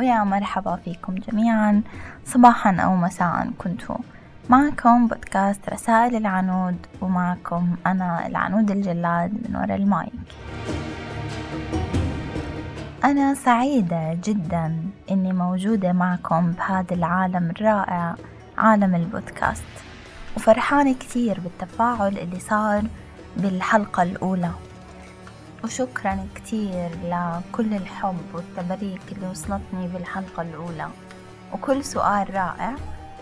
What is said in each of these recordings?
ويا مرحبا فيكم جميعا. صباحا أو مساء كنتوا معكم بودكاست رسائل العنود ومعكم أنا العنود الجلاد من وراء المايك. أنا سعيدة جدا إني موجودة معكم بهذا العالم الرائع عالم البودكاست. وفرحانة كتير بالتفاعل اللي صار بالحلقة الأولى. وشكرا كتير لكل الحب والتبريك اللي وصلتني بالحلقة الأولى. وكل سؤال رائع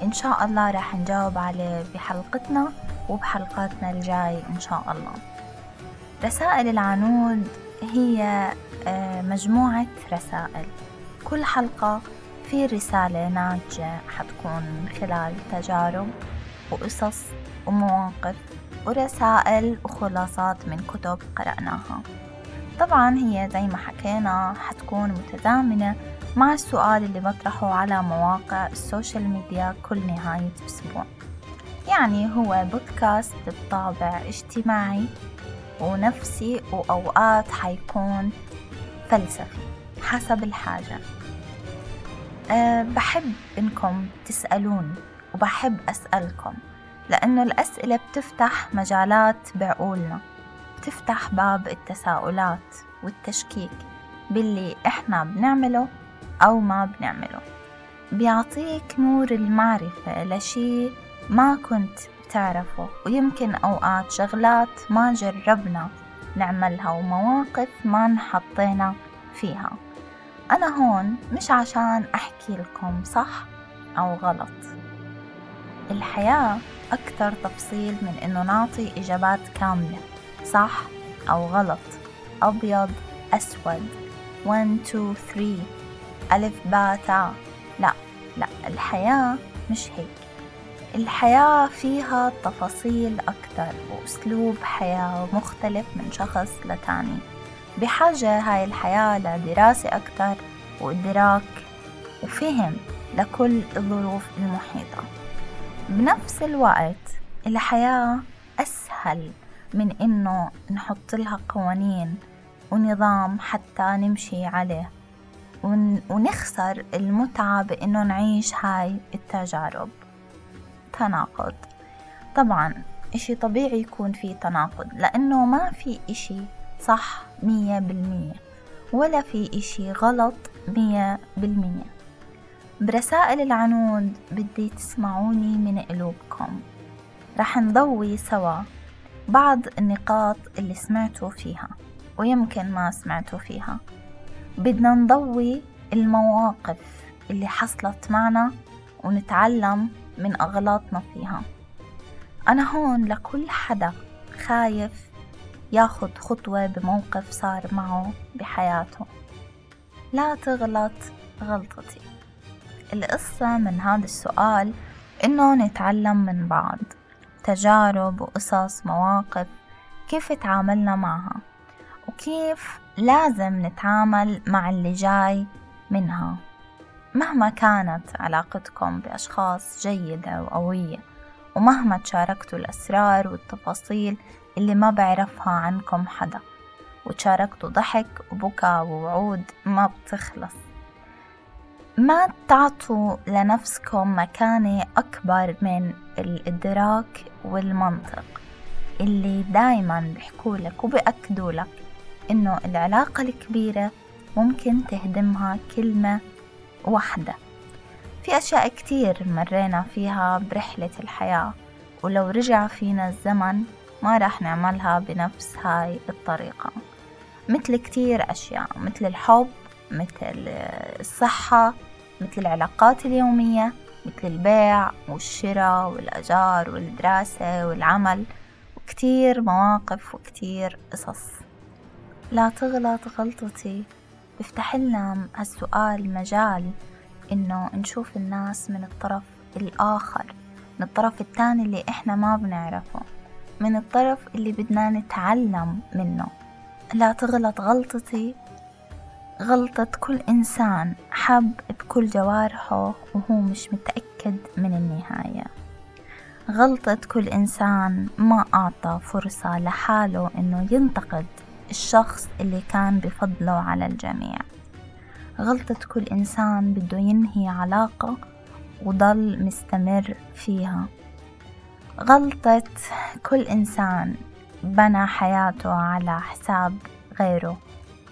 إن شاء الله راح نجاوب عليه بحلقتنا وبحلقاتنا الجاي إن شاء الله. رسائل العنود هي آه، مجموعة رسائل. كل حلقة في رسالة ناتجة حتكون من خلال تجارب وقصص ومواقف ورسائل وخلاصات من كتب قرأناها. طبعا هي زي ما حكينا حتكون متزامنة مع السؤال اللي بطرحه على مواقع السوشيال ميديا كل نهاية أسبوع. يعني هو بودكاست بطابع اجتماعي ونفسي وأوقات حيكون فلسفي حسب الحاجة. أه بحب إنكم تسألون وبحب أسألكم لأنه الأسئلة بتفتح مجالات بعقولنا. بتفتح باب التساؤلات والتشكيك باللي إحنا بنعمله أو ما بنعمله. بيعطيك نور المعرفة لشي ما كنت بتعرفه ويمكن أوقات شغلات ما جربنا نعملها ومواقف ما انحطينا فيها. أنا هون مش عشان أحكي لكم صح أو غلط. الحياة أكثر تفصيل من إنه نعطي إجابات كاملة. صح أو غلط؟ أبيض أسود. 1 2 3 ألف باء تاء لا لا الحياة مش هيك. الحياة فيها تفاصيل أكتر وأسلوب حياة مختلف من شخص لتاني. بحاجة هاي الحياة لدراسة أكتر وإدراك وفهم لكل الظروف المحيطة. بنفس الوقت الحياة أسهل من إنه نحط لها قوانين ونظام حتى نمشي عليه. ونخسر المتعة بإنه نعيش هاي التجارب. تناقض. طبعا إشي طبيعي يكون في تناقض لأنه ما في إشي صح مية بالمية ولا في إشي غلط مية بالمية. برسائل العنود بدي تسمعوني من قلوبكم. رح نضوي سوا. بعض النقاط اللي سمعتوا فيها ويمكن ما سمعتوا فيها. بدنا نضوي المواقف اللي حصلت معنا ونتعلم من أغلاطنا فيها. أنا هون لكل حدا خايف ياخد خطوة بموقف صار معه بحياته. لا تغلط غلطتي. القصة من هذا السؤال إنه نتعلم من بعض. تجارب وقصص مواقف كيف تعاملنا معها؟ وكيف لازم نتعامل مع اللي جاي منها؟ مهما كانت علاقتكم بأشخاص جيدة وقوية ومهما تشاركتوا الأسرار والتفاصيل اللي ما بعرفها عنكم حدا وتشاركتوا ضحك وبكى ووعود ما بتخلص. ما تعطوا لنفسكم مكانة أكبر من الإدراك والمنطق اللي دايما بيحكولك وبيأكدوا لك إنه العلاقة الكبيرة ممكن تهدمها كلمة واحدة. في أشياء كتير مرينا فيها برحلة الحياة ولو رجع فينا الزمن ما راح نعملها بنفس هاي الطريقة. مثل كتير أشياء مثل الحب مثل الصحة مثل العلاقات اليومية. مثل البيع والشراء والأجار والدراسة والعمل وكتير مواقف وكتير قصص. لا تغلط غلطتي. بفتح لنا هالسؤال مجال إنه نشوف الناس من الطرف الآخر من الطرف التاني اللي إحنا ما بنعرفه من الطرف اللي بدنا نتعلم منه. لا تغلط غلطتي. غلطة كل إنسان حب بكل جوارحه وهو مش متأكد من النهاية. غلطة كل إنسان ما أعطى فرصة لحاله إنه ينتقد الشخص اللي كان بفضله على الجميع. غلطة كل إنسان بده ينهي علاقة وضل مستمر فيها. غلطة كل إنسان بنى حياته على حساب غيره.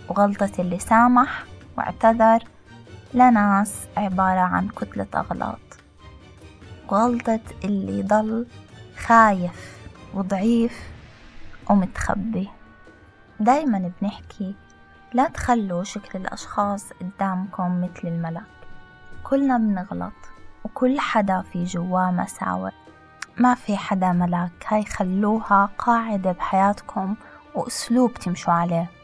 وغلطة اللي سامح واعتذر لناس عبارة عن كتلة أغلاط. وغلطة اللي ضل خايف وضعيف ومتخبي. دايما بنحكي لا تخلوا شكل الأشخاص قدامكم مثل الملك كلنا بنغلط وكل حدا في جواه مساوئ. ما في حدا ملاك. هاي خلوها قاعدة بحياتكم وأسلوب تمشوا عليه.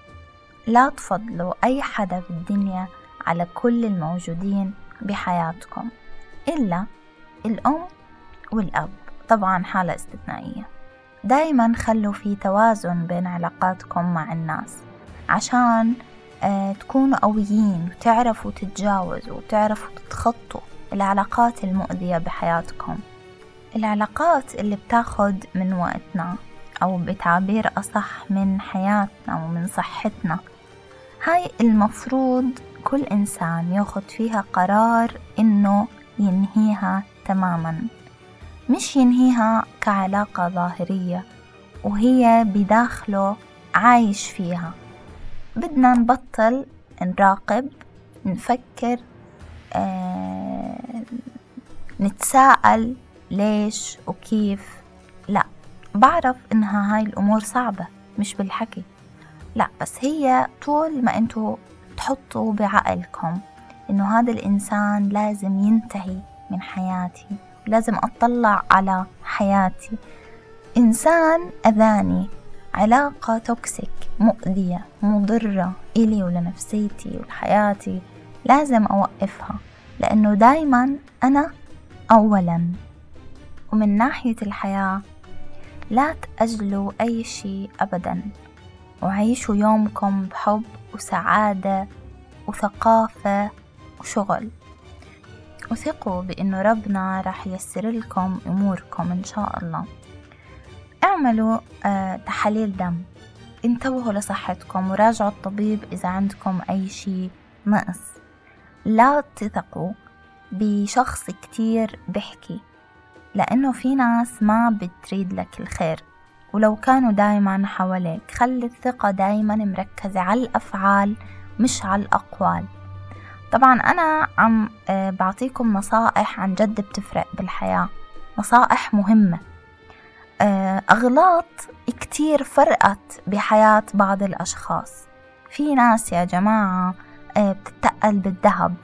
لا تفضلوا أي حدا بالدنيا على كل الموجودين بحياتكم إلا الأم والأب طبعا حالة استثنائية. دايما خلوا في توازن بين علاقاتكم مع الناس عشان آه تكونوا قويين وتعرفوا تتجاوزوا وتعرفوا تتخطوا العلاقات المؤذية بحياتكم. العلاقات اللي بتاخد من وقتنا أو بتعبير أصح من حياتنا ومن صحتنا هاي المفروض كل إنسان ياخد فيها قرار إنه ينهيها تماما. مش ينهيها كعلاقة ظاهرية وهي بداخله عايش فيها. بدنا نبطل نراقب نفكر آه نتساءل ليش وكيف. لا بعرف إنها هاي الأمور صعبة مش بالحكي. لا بس هي طول ما انتو تحطوا بعقلكم إنه هذا الإنسان لازم ينتهي من حياتي لازم أطلع على حياتي. إنسان أذاني علاقة توكسيك مؤذية مضرة إلي ولنفسيتي ولحياتي لازم أوقفها لأنه دايما أنا أولا. ومن ناحية الحياة لا تأجلوا أي شيء أبدا. وعيشوا يومكم بحب وسعادة وثقافة وشغل. وثقوا بأنه ربنا راح يسر لكم أموركم إن شاء الله. اعملوا آه تحاليل دم. انتبهوا لصحتكم وراجعوا الطبيب إذا عندكم أي شيء نقص. لا تثقوا بشخص كتير بحكي لأنه في ناس ما بتريد لك الخير. ولو كانوا دايما حواليك خلي الثقة دايما مركزة على الأفعال مش على الأقوال. طبعا أنا عم آه، بعطيكم نصائح عن جد بتفرق بالحياة. نصائح مهمة. آه، أغلاط كتير فرقت بحياة بعض الأشخاص. في ناس يا جماعة آه، بتتقل بالذهب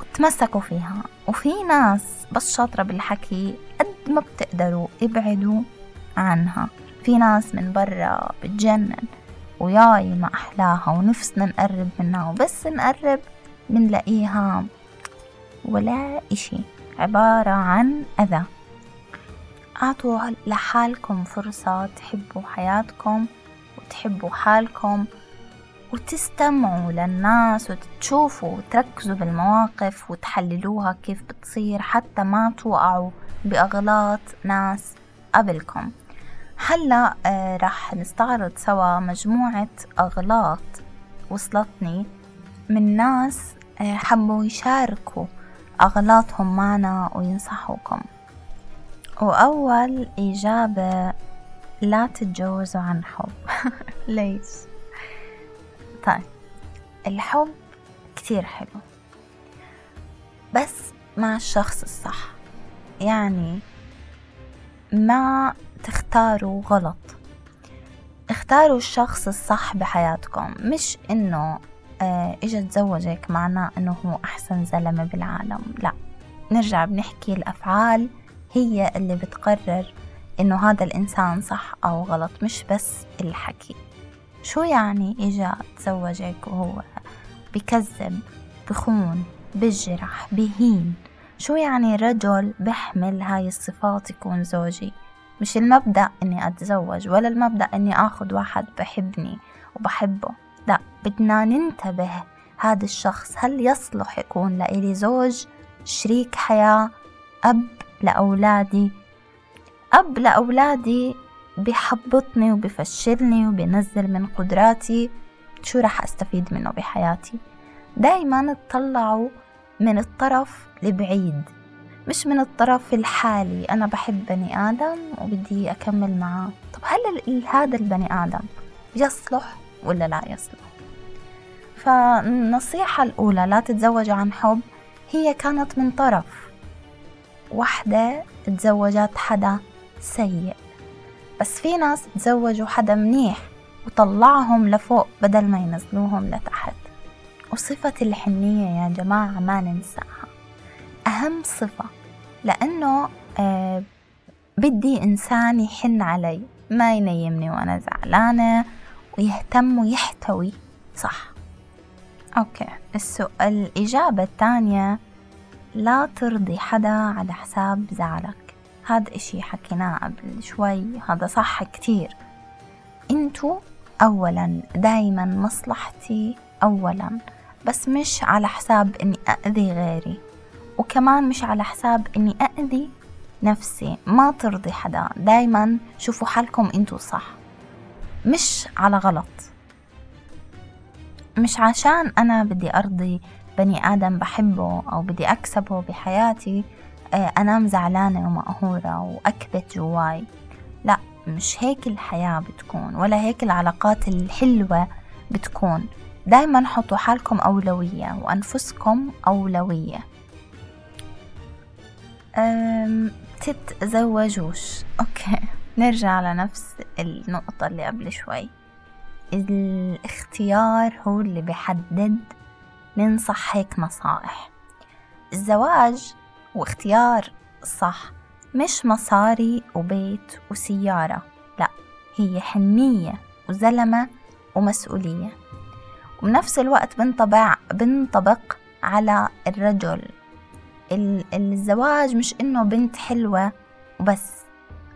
وتمسكوا فيها وفي ناس بس شاطرة بالحكي قد ما بتقدروا ابعدوا عنها. في ناس من برا بتجنن وياي ما أحلاها ونفسنا نقرب منها وبس نقرب منلاقيها ولا إشي. عبارة عن أذى. أعطوا لحالكم فرصة تحبوا حياتكم وتحبوا حالكم وتستمعوا للناس وتشوفوا وتركزوا بالمواقف وتحللوها كيف بتصير حتى ما توقعوا بأغلاط ناس قبلكم. هلا آه راح نستعرض سوا مجموعة أغلاط وصلتني من ناس آه حبوا يشاركوا أغلاطهم معنا وينصحوكم. وأول إجابة لا تتجوزوا عن حب. ليش؟ طيب الحب كتير حلو بس مع الشخص الصح. يعني ما تختاروا غلط. اختاروا الشخص الصح بحياتكم مش إنه آه اجا تزوجك معناه إنه هو أحسن زلمة بالعالم لا. نرجع بنحكي الأفعال هي اللي بتقرر إنه هذا الإنسان صح أو غلط مش بس الحكي. شو يعني اجا تزوجك وهو بكذب بخون بجرح بهين؟ شو يعني رجل بحمل هاي الصفات يكون زوجي؟ مش المبدأ إني أتزوج ولا المبدأ إني آخذ واحد بحبني وبحبه. لا بدنا ننتبه هذا الشخص هل يصلح يكون لإلي زوج شريك حياة أب لأولادي؟ أب لأولادي بحبطني وبفشلني وبنزل من قدراتي شو راح أستفيد منه بحياتي؟ دايما تطلعوا من الطرف البعيد مش من الطرف الحالي. أنا بحب بني آدم وبدي أكمل معاه. طب هل هذا البني آدم يصلح ولا لا يصلح؟ فالنصيحة الأولى لا تتزوج عن حب هي كانت من طرف. واحدة تزوجت حدا سيء. بس في ناس تزوجوا حدا منيح وطلعهم لفوق بدل ما ينزلوهم لتحت. وصفة الحنية يا جماعة ما ننساها. أهم صفة لأنه آه بدي إنسان يحن علي ما ينيمني وأنا زعلانة ويهتم ويحتوي صح؟ أوكي السؤال الإجابة الثانية لا ترضي حدا على حساب زعلك. هذا إشي حكيناه قبل شوي هذا صح كتير. انتو أولا دايما مصلحتي أولا. بس مش على حساب إني أذي غيري وكمان مش على حساب إني أذي نفسي. ما ترضي حدا دايما شوفوا حالكم انتو صح. مش على غلط. مش عشان أنا بدي أرضي بني آدم بحبه أو بدي أكسبه بحياتي آه، أنام زعلانة ومقهورة وأكبت جواي. لا مش هيك الحياة بتكون ولا هيك العلاقات الحلوة بتكون. دايما حطوا حالكم أولوية وأنفسكم أولوية. تتزوجوش. أوكي. نرجع لنفس النقطة اللي قبل شوي. الاختيار هو اللي بيحدد ننصح هيك نصائح. الزواج واختيار صح مش مصاري وبيت وسيارة. لا هي حنية وزلمة ومسؤولية. وبنفس الوقت بنطبع بنطبق على الرجل. الزواج مش إنه بنت حلوة وبس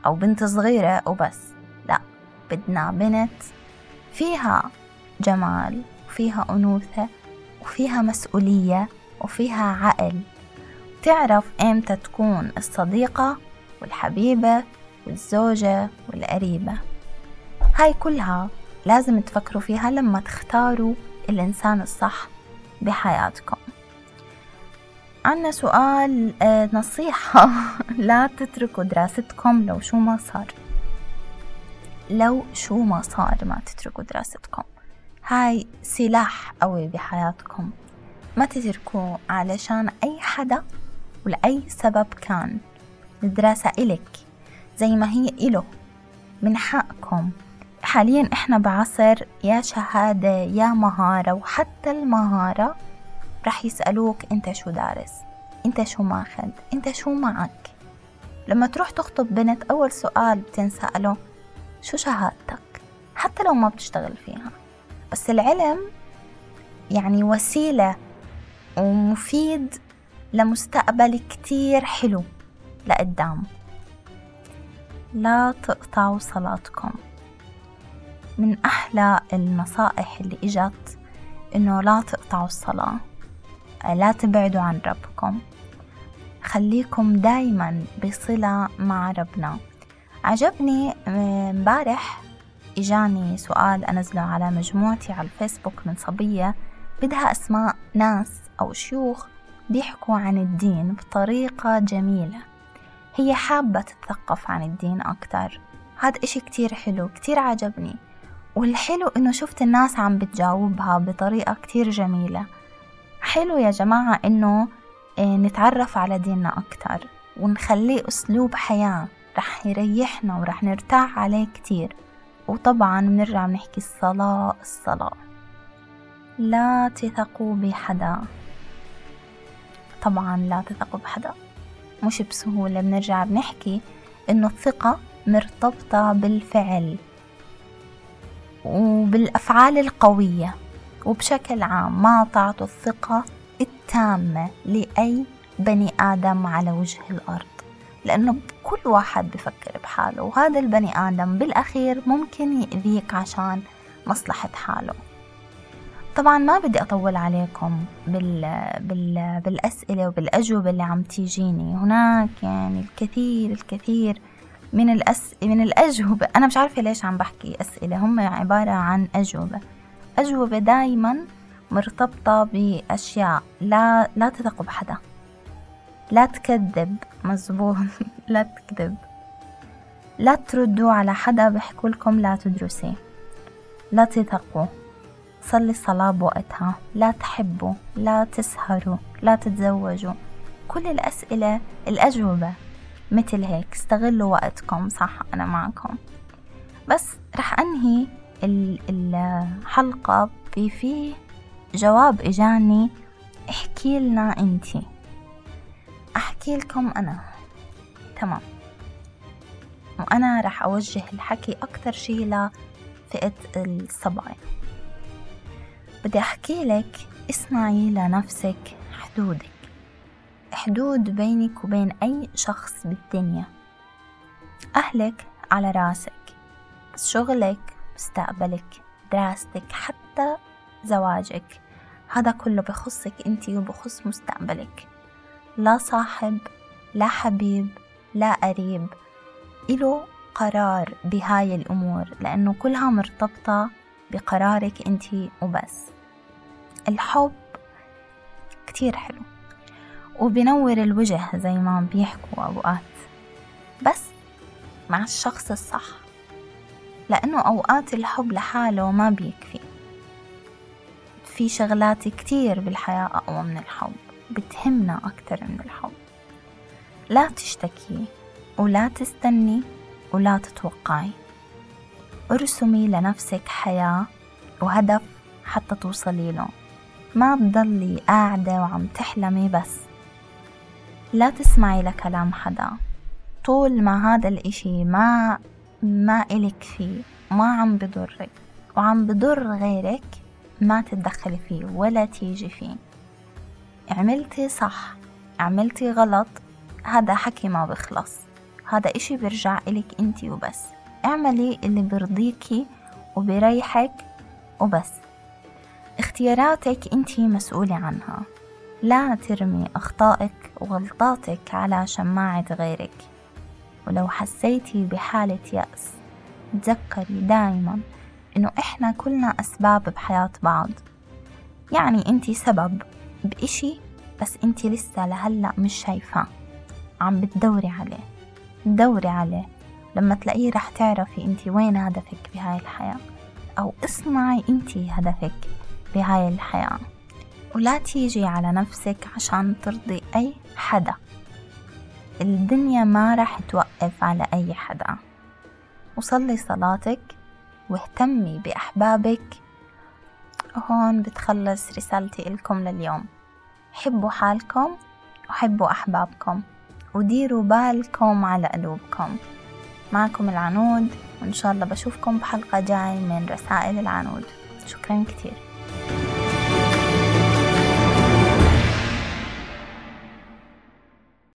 أو بنت صغيرة وبس. لا بدنا بنت فيها جمال وفيها أنوثة وفيها مسؤولية وفيها عقل. تعرف إمتى تكون الصديقة والحبيبة والزوجة والقريبة؟ هاي كلها لازم تفكروا فيها لما تختاروا الإنسان الصح بحياتكم. عنا سؤال آه، نصيحة. لا تتركوا دراستكم لو شو ما صار. لو شو ما صار ما تتركوا دراستكم. هاي سلاح قوي بحياتكم. ما تتركوه علشان أي حدا ولأي سبب كان. الدراسة إلك. زي ما هي إله. من حقكم. حاليا إحنا بعصر يا شهادة يا مهارة وحتى المهارة رح يسألوك أنت شو دارس أنت شو ماخد أنت شو معك. لما تروح تخطب بنت أول سؤال بتنسأله شو شهادتك؟ حتى لو ما بتشتغل فيها. بس العلم يعني وسيلة ومفيد لمستقبل كتير حلو لقدام. لا تقطعوا صلاتكم. من أحلى النصائح اللي إجت إنه لا تقطعوا الصلاة لا تبعدوا عن ربكم. خليكم دايما بصلة مع ربنا. عجبني امبارح إجاني سؤال أنزله على مجموعتي على الفيسبوك من صبية. بدها أسماء ناس أو شيوخ بيحكوا عن الدين بطريقة جميلة. هي حابة تتثقف عن الدين أكتر. هذا إشي كتير حلو كتير عجبني. والحلو إنه شفت الناس عم بتجاوبها بطريقة كتير جميلة. حلو يا جماعة إنه آه، نتعرف على ديننا أكتر ونخليه أسلوب حياة رح يريحنا ورح نرتاح عليه كتير. وطبعا بنرجع بنحكي الصلاة الصلاة. لا تثقوا بحدا. طبعا لا تثقوا بحدا. مش بسهولة بنرجع بنحكي إنه الثقة مرتبطة بالفعل. وبالأفعال القوية وبشكل عام ما تعطوا الثقة التامة لأي بني آدم على وجه الأرض لأنه كل واحد بفكر بحاله وهذا البني آدم بالأخير ممكن يأذيك عشان مصلحة حاله. طبعا ما بدي أطول عليكم بال... بال... بالأسئلة وبالأجوبة اللي عم تيجيني هناك يعني الكثير الكثير من الأس... من الأجوبة. أنا مش عارفة ليش عم بحكي أسئلة. هم عبارة عن أجوبة. أجوبة دايما مرتبطة بأشياء لا لا تثقوا بحدا. لا تكذب. مزبوط. لا تكذب. لا تردوا على حدا بحكوا لكم لا تدرسي. لا تثقوا. صلي صلاة بوقتها. لا تحبوا. لا تسهروا. لا تتزوجوا. كل الأسئلة الأجوبة. مثل هيك استغلوا وقتكم صح أنا معكم. بس رح أنهي الحلقة بفي جواب إجاني احكي لنا انتي أحكي لكم أنا. تمام. وأنا رح أوجه الحكي أكتر شي لفئة الصبايا. بدي أحكي لك اسمعي لنفسك حدودك. حدود بينك وبين أي شخص بالدنيا. أهلك على راسك شغلك مستقبلك دراستك حتى زواجك. هذا كله بخصك انتي وبخص مستقبلك. لا صاحب لا حبيب لا قريب. إله قرار بهاي الأمور لأنه كلها مرتبطة بقرارك انتي وبس. الحب كتير حلو. وبنور الوجه زي ما بيحكوا أوقات. بس مع الشخص الصح لأنه أوقات الحب لحاله ما بيكفي. في شغلات كتير بالحياة أقوى من الحب بتهمنا أكتر من الحب. لا تشتكي ولا تستني ولا تتوقعي. ارسمي لنفسك حياة وهدف حتى توصلي له. ما تضلي قاعدة وعم تحلمي بس. لا تسمعي لكلام حدا. طول ما هذا الإشي ما ما إلك فيه ما عم بضرك وعم بضر غيرك ما تتدخلي فيه ولا تيجي فيه. عملتي صح عملتي غلط هذا حكي ما بخلص. هذا إشي بيرجع إلك انتي وبس. اعملي اللي برضيكي وبريحك وبس. اختياراتك انتي مسؤولة عنها. لا ترمي أخطائك وغلطاتك على شماعة غيرك. ولو حسيتي بحالة يأس تذكري دايما إنه إحنا كلنا أسباب بحياة بعض. يعني أنتي سبب بإشي بس أنتي لسه لهلأ مش شايفاه. عم بتدوري عليه دوري عليه. لما تلاقيه رح تعرفي أنتي وين هدفك بهاي الحياة أو اسمعي أنتي هدفك بهاي الحياة. ولا تيجي على نفسك عشان ترضي أي حدا. الدنيا ما رح توقف على أي حدا. وصلي صلاتك واهتمي بأحبابك. هون بتخلص رسالتي إلكم لليوم. حبوا حالكم وحبوا أحبابكم. وديروا بالكم على قلوبكم. معكم العنود وإن شاء الله بشوفكم بحلقة جاي من رسائل العنود. شكرا كتير.